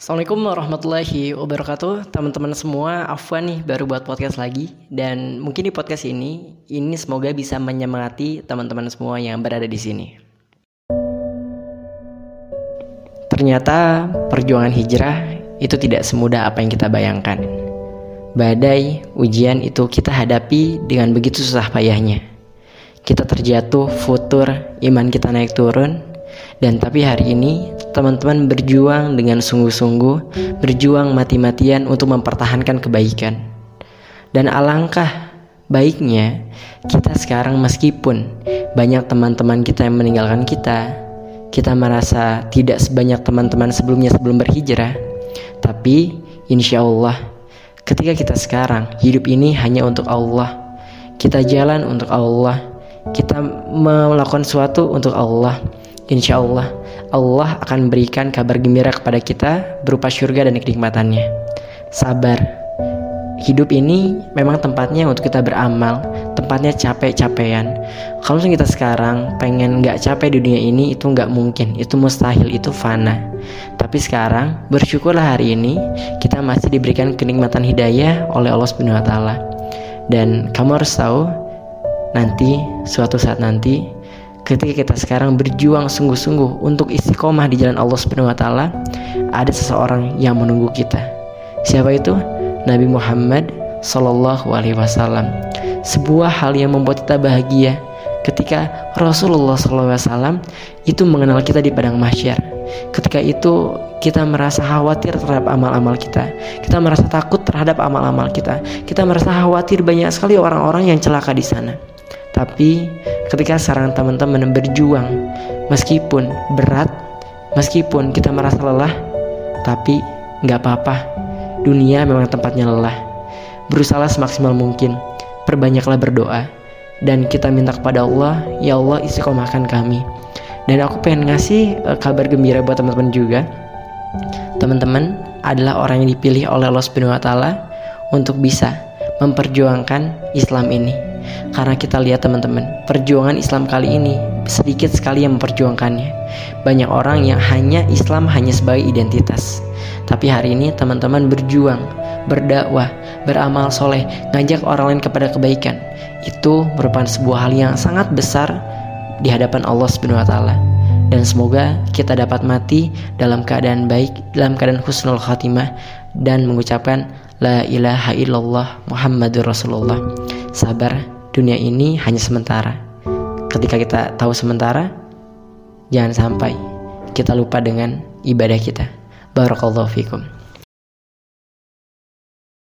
Assalamualaikum warahmatullahi wabarakatuh. Teman-teman semua, Afwan nih baru buat podcast lagi. Dan mungkin di podcast ini, ini semoga bisa menyemangati teman-teman semua yang berada di sini. Ternyata perjuangan hijrah itu tidak semudah apa yang kita bayangkan. Badai, ujian itu kita hadapi dengan begitu susah payahnya. Kita terjatuh, futur, iman kita naik turun dan tapi hari ini teman-teman berjuang dengan sungguh-sungguh, berjuang mati-matian untuk mempertahankan kebaikan. Dan alangkah baiknya kita sekarang meskipun banyak teman-teman kita yang meninggalkan kita, kita merasa tidak sebanyak teman-teman sebelumnya sebelum berhijrah, tapi insya Allah ketika kita sekarang hidup ini hanya untuk Allah, kita jalan untuk Allah, kita melakukan sesuatu untuk Allah insya Allah Allah akan berikan kabar gembira kepada kita berupa surga dan kenikmatannya. Sabar. Hidup ini memang tempatnya untuk kita beramal, tempatnya capek-capean. Kalau kita sekarang pengen nggak capek di dunia ini itu nggak mungkin, itu mustahil, itu fana. Tapi sekarang bersyukurlah hari ini kita masih diberikan kenikmatan hidayah oleh Allah Subhanahu Wa Taala. Dan kamu harus tahu nanti suatu saat nanti ketika kita sekarang berjuang sungguh-sungguh untuk istiqomah di jalan Allah Subhanahu wa taala, ada seseorang yang menunggu kita. Siapa itu? Nabi Muhammad Sallallahu alaihi wasallam. Sebuah hal yang membuat kita bahagia ketika Rasulullah wasallam itu mengenal kita di padang mahsyar. Ketika itu kita merasa khawatir terhadap amal-amal kita. Kita merasa takut terhadap amal-amal kita. Kita merasa khawatir banyak sekali orang-orang yang celaka di sana. Tapi ketika sekarang teman-teman berjuang meskipun berat, meskipun kita merasa lelah, tapi nggak apa-apa. Dunia memang tempatnya lelah. Berusaha semaksimal mungkin. Perbanyaklah berdoa dan kita minta kepada Allah, ya Allah istiqomahkan kami. Dan aku pengen ngasih uh, kabar gembira buat teman-teman juga. Teman-teman adalah orang yang dipilih oleh Allah taala untuk bisa memperjuangkan Islam ini karena kita lihat teman-teman, perjuangan Islam kali ini sedikit sekali yang memperjuangkannya. Banyak orang yang hanya Islam hanya sebagai identitas. Tapi hari ini teman-teman berjuang, berdakwah, beramal soleh, ngajak orang lain kepada kebaikan. Itu merupakan sebuah hal yang sangat besar di hadapan Allah Subhanahu wa taala. Dan semoga kita dapat mati dalam keadaan baik, dalam keadaan husnul khatimah dan mengucapkan la ilaha illallah Muhammadur Rasulullah. Sabar, dunia ini hanya sementara. Ketika kita tahu sementara, jangan sampai kita lupa dengan ibadah kita. Barakallahu fikum.